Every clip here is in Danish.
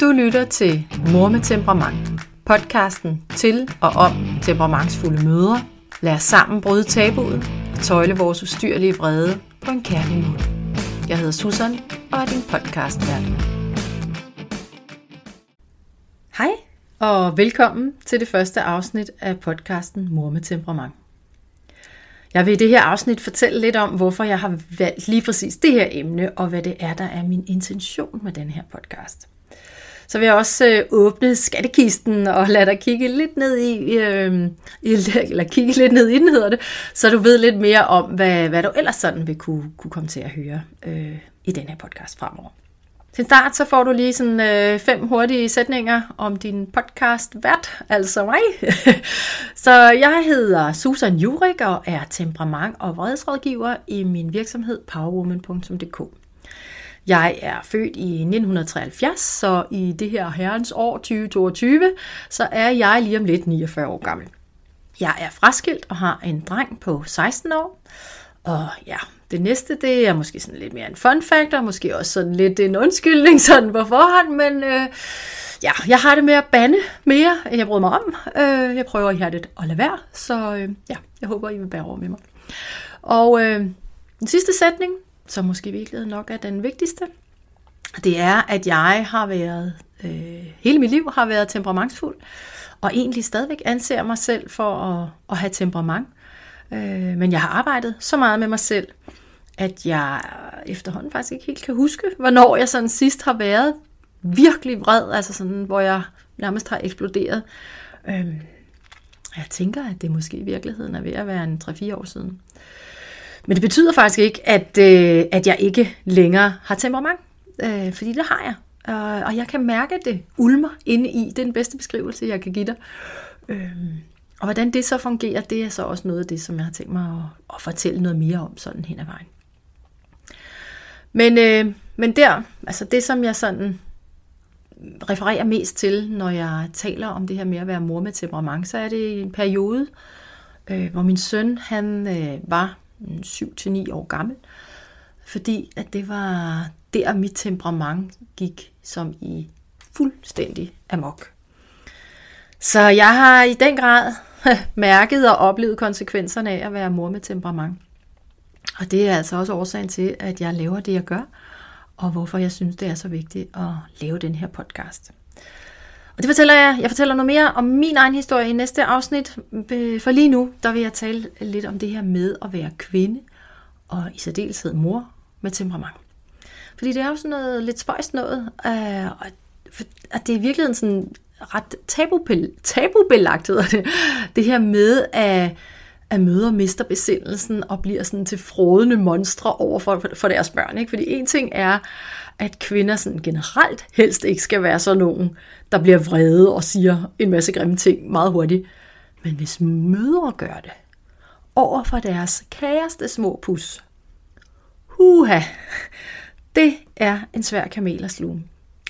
Du lytter til Mor med temperament, podcasten til og om temperamentsfulde mødre. Lad os sammen bryde tabuet og tøjle vores ustyrlige vrede på en kærlig måde. Jeg hedder Susan og er din podcastvært. Hej og velkommen til det første afsnit af podcasten Mor med temperament. Jeg vil i det her afsnit fortælle lidt om, hvorfor jeg har valgt lige præcis det her emne, og hvad det er, der er min intention med den her podcast. Så vil jeg også øh, åbne skattekisten og lade dig kigge lidt ned i, øh, eller kigge lidt ned i den, hedder det, så du ved lidt mere om, hvad, hvad du ellers sådan vil kunne, kunne komme til at høre øh, i den her podcast fremover. Til start så får du lige sådan øh, fem hurtige sætninger om din podcast vært, altså mig. så jeg hedder Susan Jurik og er temperament- og vredesrådgiver i min virksomhed powerwoman.dk. Jeg er født i 1973, så i det her herrens år 2022, så er jeg lige om lidt 49 år gammel. Jeg er fraskilt og har en dreng på 16 år. Og ja, det næste, det er måske sådan lidt mere en fun fact, og måske også sådan lidt en undskyldning sådan på forhånd, men øh, ja, jeg har det med at bande mere, end jeg bryder mig om. Øh, jeg prøver i at lade være, så øh, ja, jeg håber, I vil bære over med mig. Og øh, den sidste sætning, som måske i virkeligheden nok er den vigtigste, det er, at jeg har været, øh, hele mit liv har været temperamentsfuld, og egentlig stadigvæk anser mig selv for at, at have temperament. Øh, men jeg har arbejdet så meget med mig selv, at jeg efterhånden faktisk ikke helt kan huske, hvornår jeg sådan sidst har været virkelig vred, altså sådan, hvor jeg nærmest har eksploderet. Øh, jeg tænker, at det måske i virkeligheden er ved at være en 3-4 år siden. Men det betyder faktisk ikke, at, øh, at jeg ikke længere har temperament. Øh, fordi det har jeg. Øh, og jeg kan mærke, at det ulmer inde i. Det er den bedste beskrivelse, jeg kan give dig. Øh, og hvordan det så fungerer, det er så også noget af det, som jeg har tænkt mig at, at fortælle noget mere om sådan hen ad vejen. Men, øh, men der, altså det som jeg sådan refererer mest til, når jeg taler om det her med at være mor med temperament, så er det en periode, øh, hvor min søn han øh, var 7-9 år gammel, fordi at det var der mit temperament gik som i fuldstændig amok. Så jeg har i den grad mærket og oplevet konsekvenserne af at være mor med temperament. Og det er altså også årsagen til, at jeg laver det, jeg gør, og hvorfor jeg synes, det er så vigtigt at lave den her podcast. Og det fortæller jeg. Jeg fortæller noget mere om min egen historie i næste afsnit. Øh, for lige nu, der vil jeg tale lidt om det her med at være kvinde, og i særdeleshed mor med temperament. Fordi det er jo sådan noget lidt spøjst noget, øh, og det er i virkeligheden sådan ret tabubelagt, hedder det. Det her med, at, at møder mister besindelsen og bliver sådan til frodende monstre over for, for deres børn. Ikke? Fordi en ting er, at kvinder sådan generelt helst ikke skal være sådan nogen, der bliver vrede og siger en masse grimme ting meget hurtigt. Men hvis mødre gør det, over for deres kæreste små pus, huha, det er en svær kamel at sluge.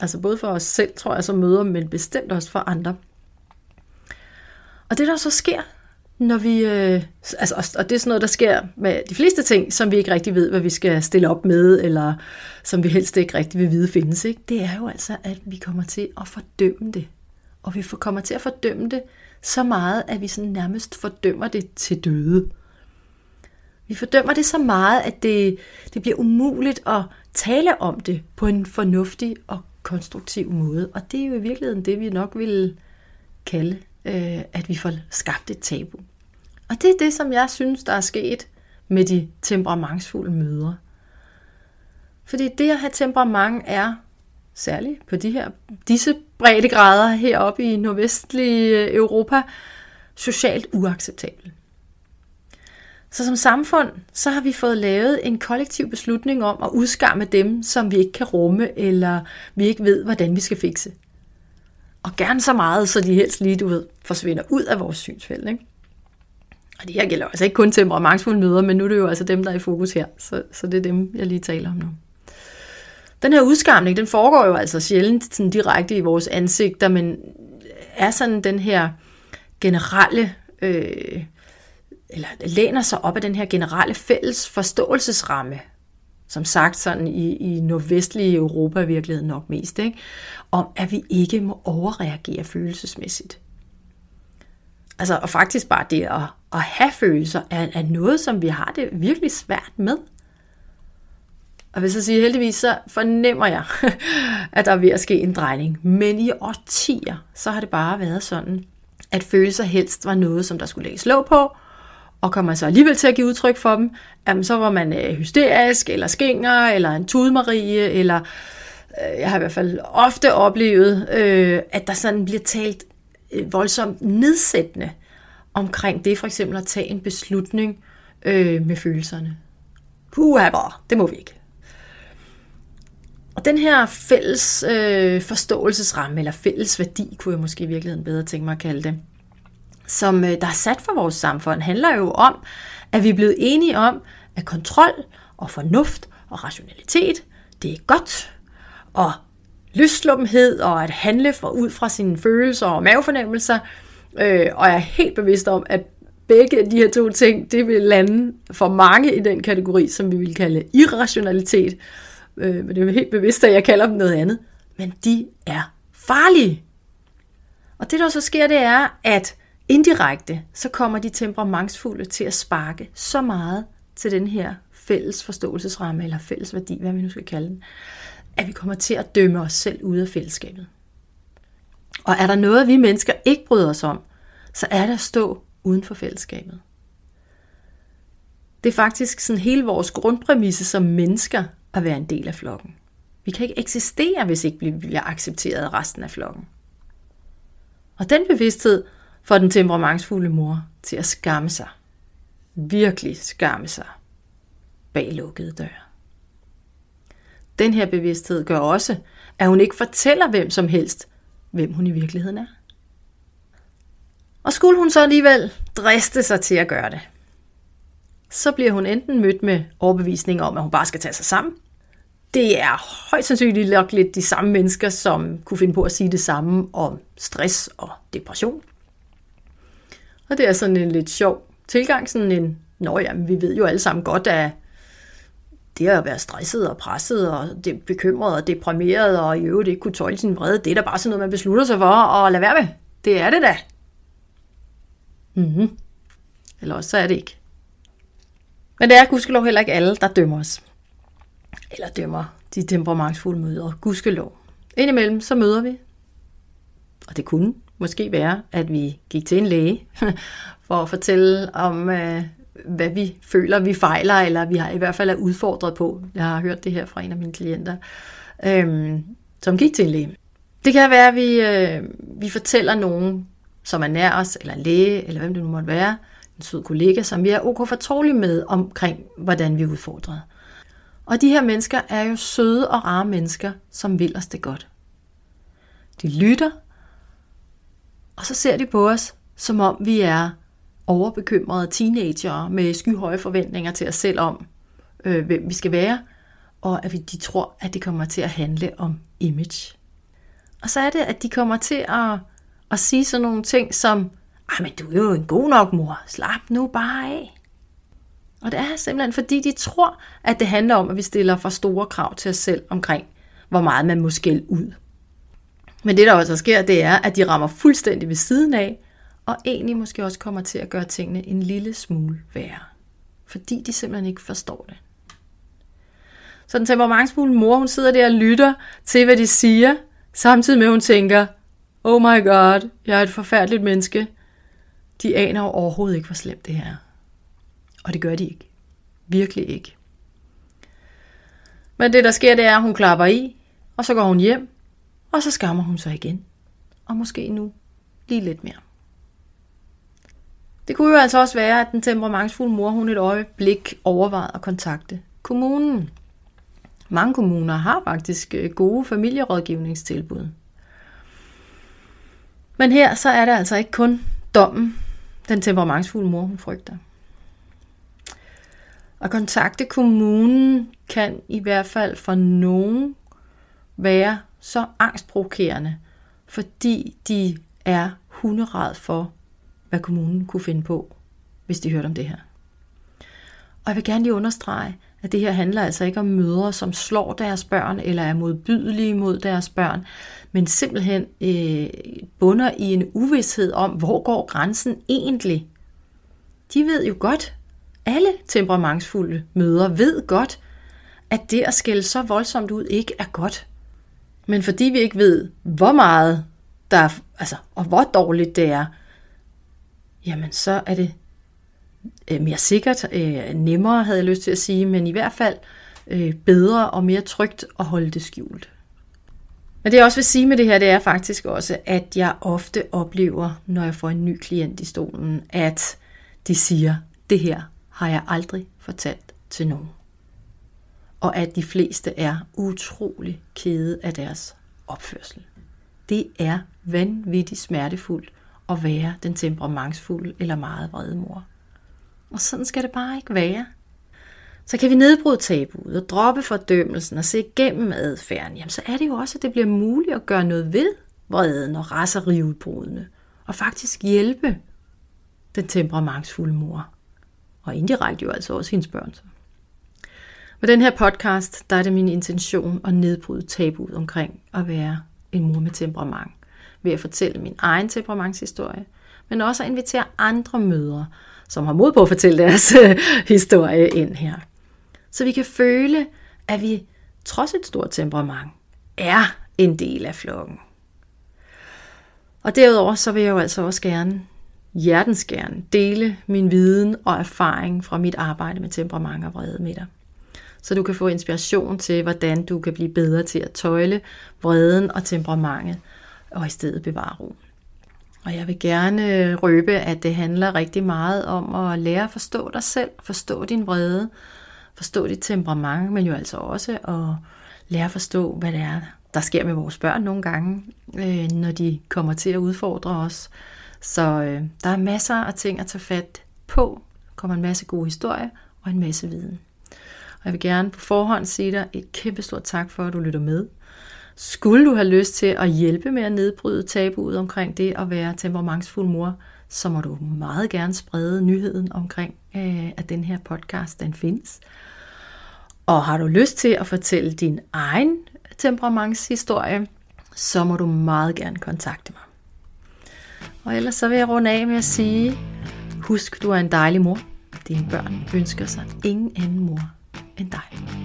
Altså både for os selv, tror jeg, som møder, men bestemt også for andre. Og det der så sker, når vi, øh, altså, og det er sådan noget, der sker med de fleste ting, som vi ikke rigtig ved, hvad vi skal stille op med, eller som vi helst ikke rigtig vil vide findes, ikke? det er jo altså, at vi kommer til at fordømme det. Og vi kommer til at fordømme det så meget, at vi sådan nærmest fordømmer det til døde. Vi fordømmer det så meget, at det, det bliver umuligt at tale om det på en fornuftig og konstruktiv måde. Og det er jo i virkeligheden det, vi nok vil kalde, øh, at vi får skabt et tabu. Og det er det, som jeg synes, der er sket med de temperamentsfulde mødre. Fordi det at have temperament er, særligt på de her, disse breddegrader heroppe i nordvestlige Europa, socialt uacceptabelt. Så som samfund, så har vi fået lavet en kollektiv beslutning om at udskamme dem, som vi ikke kan rumme, eller vi ikke ved, hvordan vi skal fikse. Og gerne så meget, så de helst lige, du ved, forsvinder ud af vores synsfelt. Ikke? Og det her gælder altså ikke kun temperamentsfulde møder, men nu er det jo altså dem, der er i fokus her. Så, så det er dem, jeg lige taler om nu. Den her udskamning, den foregår jo altså sjældent sådan direkte i vores ansigter, men er sådan den her generelle øh, eller læner sig op af den her generelle fælles forståelsesramme, som sagt sådan i, i nordvestlige Europa i virkeligheden nok mest, ikke? om at vi ikke må overreagere følelsesmæssigt. Altså, og faktisk bare det at, at have følelser er, er noget, som vi har det virkelig svært med. Og hvis jeg siger heldigvis, så fornemmer jeg, at der er ved at ske en drejning. Men i årtier, så har det bare været sådan, at følelser helst var noget, som der skulle lægges låg på, og kommer så alligevel til at give udtryk for dem, jamen, så var man øh, hysterisk, eller skinger, eller en tudmarie, eller øh, jeg har i hvert fald ofte oplevet, øh, at der sådan bliver talt øh, voldsomt nedsættende omkring det, for eksempel at tage en beslutning øh, med følelserne. Puha, det må vi ikke. Og den her fælles øh, forståelsesramme, eller fælles værdi, kunne jeg måske i virkeligheden bedre tænke mig at kalde det, som øh, der er sat for vores samfund, handler jo om, at vi er blevet enige om, at kontrol og fornuft og rationalitet, det er godt, og lystlumhed og at handle for, ud fra sine følelser og mavefornemmelser, øh, og jeg er helt bevidst om, at begge de her to ting, det vil lande for mange i den kategori, som vi vil kalde irrationalitet, øh, men det er helt bevidst, at jeg kalder dem noget andet, men de er farlige. Og det der så sker, det er, at indirekte, så kommer de temperamentsfulde til at sparke så meget til den her fælles forståelsesramme, eller fælles værdi, hvad vi nu skal kalde den, at vi kommer til at dømme os selv ud af fællesskabet. Og er der noget, vi mennesker ikke bryder os om, så er det at stå uden for fællesskabet. Det er faktisk sådan hele vores grundpræmisse som mennesker at være en del af flokken. Vi kan ikke eksistere, hvis ikke vi bliver accepteret af resten af flokken. Og den bevidsthed for den temperamentsfulde mor til at skamme sig. Virkelig skamme sig bag lukkede døre. Den her bevidsthed gør også, at hun ikke fortæller hvem som helst, hvem hun i virkeligheden er. Og skulle hun så alligevel driste sig til at gøre det, så bliver hun enten mødt med overbevisning om, at hun bare skal tage sig sammen. Det er højst sandsynligt nok lidt de samme mennesker, som kunne finde på at sige det samme om stress og depression. Og det er sådan en lidt sjov tilgang, sådan en, nå ja, vi ved jo alle sammen godt, at det at være stresset og presset og det bekymret og deprimeret og i øvrigt ikke kunne tåle sin vrede, det er da bare sådan noget, man beslutter sig for at lade være med. Det er det da. Mm-hmm. Eller også så er det ikke. Men det er gudskelov heller ikke alle, der dømmer os. Eller dømmer de temperamentsfulde møder. Gudskelov. Indimellem så møder vi. Og det kunne måske være, at vi gik til en læge for at fortælle om, øh, hvad vi føler, vi fejler, eller vi har i hvert fald er udfordret på. Jeg har hørt det her fra en af mine klienter, øhm, som gik til en læge. Det kan være, at vi, øh, vi fortæller nogen, som er nær os, eller en læge, eller hvem det nu måtte være, en sød kollega, som vi er ok fortrolige med omkring, hvordan vi er udfordret. Og de her mennesker er jo søde og rare mennesker, som vil os det godt. De lytter, og så ser de på os, som om vi er overbekymrede teenager med skyhøje forventninger til os selv om, øh, hvem vi skal være, og at vi, de tror, at det kommer til at handle om image. Og så er det, at de kommer til at, at sige sådan nogle ting som, ah, men du er jo en god nok mor, slap nu bare af. Og det er simpelthen, fordi de tror, at det handler om, at vi stiller for store krav til os selv omkring, hvor meget man må skælde ud. Men det, der også sker, det er, at de rammer fuldstændig ved siden af, og egentlig måske også kommer til at gøre tingene en lille smule værre. Fordi de simpelthen ikke forstår det. Så den temperamentsfulde mor, hun sidder der og lytter til, hvad de siger, samtidig med, at hun tænker, oh my god, jeg er et forfærdeligt menneske. De aner jo overhovedet ikke, hvor slemt det her er. Og det gør de ikke. Virkelig ikke. Men det, der sker, det er, at hun klapper i, og så går hun hjem, og så skammer hun sig igen. Og måske nu lige lidt mere. Det kunne jo altså også være, at den temperamentsfulde mor, hun et øjeblik overvejede at kontakte kommunen. Mange kommuner har faktisk øh, gode familierådgivningstilbud. Men her så er det altså ikke kun dommen, den temperamentsfulde mor, hun frygter. At kontakte kommunen kan i hvert fald for nogen være så angstprovokerende, fordi de er hunderad for, hvad kommunen kunne finde på, hvis de hørte om det her. Og jeg vil gerne lige understrege, at det her handler altså ikke om mødre, som slår deres børn eller er modbydelige mod deres børn, men simpelthen øh, bunder i en uvidshed om, hvor går grænsen egentlig. De ved jo godt, alle temperamentsfulde mødre ved godt, at det at skælde så voldsomt ud ikke er godt. Men fordi vi ikke ved, hvor meget der er, altså, og hvor dårligt det er, jamen så er det øh, mere sikkert, øh, nemmere havde jeg lyst til at sige, men i hvert fald øh, bedre og mere trygt at holde det skjult. Men det jeg også vil sige med det her, det er faktisk også, at jeg ofte oplever, når jeg får en ny klient i stolen, at de siger, det her har jeg aldrig fortalt til nogen. Og at de fleste er utrolig kede af deres opførsel. Det er vanvittigt smertefuldt at være den temperamentsfulde eller meget vrede mor. Og sådan skal det bare ikke være. Så kan vi nedbryde tabuet og droppe fordømmelsen og se igennem adfærden, jamen så er det jo også, at det bliver muligt at gøre noget ved vreden og raseriudbrudene, og faktisk hjælpe den temperamentsfulde mor. Og indirekte jo altså også hendes børn. Med den her podcast, der er det min intention at nedbryde tabuet omkring at være en mor med temperament. Ved at fortælle min egen temperamentshistorie, men også at invitere andre mødre, som har mod på at fortælle deres øh, historie ind her. Så vi kan føle, at vi trods et stort temperament er en del af flokken. Og derudover så vil jeg jo altså også gerne, hjertens gerne, dele min viden og erfaring fra mit arbejde med temperament og vrede med dig. Så du kan få inspiration til, hvordan du kan blive bedre til at tøjle vreden og temperamentet, og i stedet bevare ro. Og jeg vil gerne øh, røbe, at det handler rigtig meget om at lære at forstå dig selv, forstå din vrede, forstå dit temperament, men jo altså også at lære at forstå, hvad det er, der sker med vores børn nogle gange, øh, når de kommer til at udfordre os. Så øh, der er masser af ting at tage fat på. Der kommer en masse gode historier og en masse viden. Og jeg vil gerne på forhånd sige dig et kæmpe stort tak for, at du lytter med. Skulle du have lyst til at hjælpe med at nedbryde tabuet omkring det at være temperamentsfuld mor, så må du meget gerne sprede nyheden omkring, øh, at den her podcast den findes. Og har du lyst til at fortælle din egen temperamentshistorie, så må du meget gerne kontakte mig. Og ellers så vil jeg runde af med at sige, husk du er en dejlig mor. Dine børn ønsker sig ingen anden mor end dig.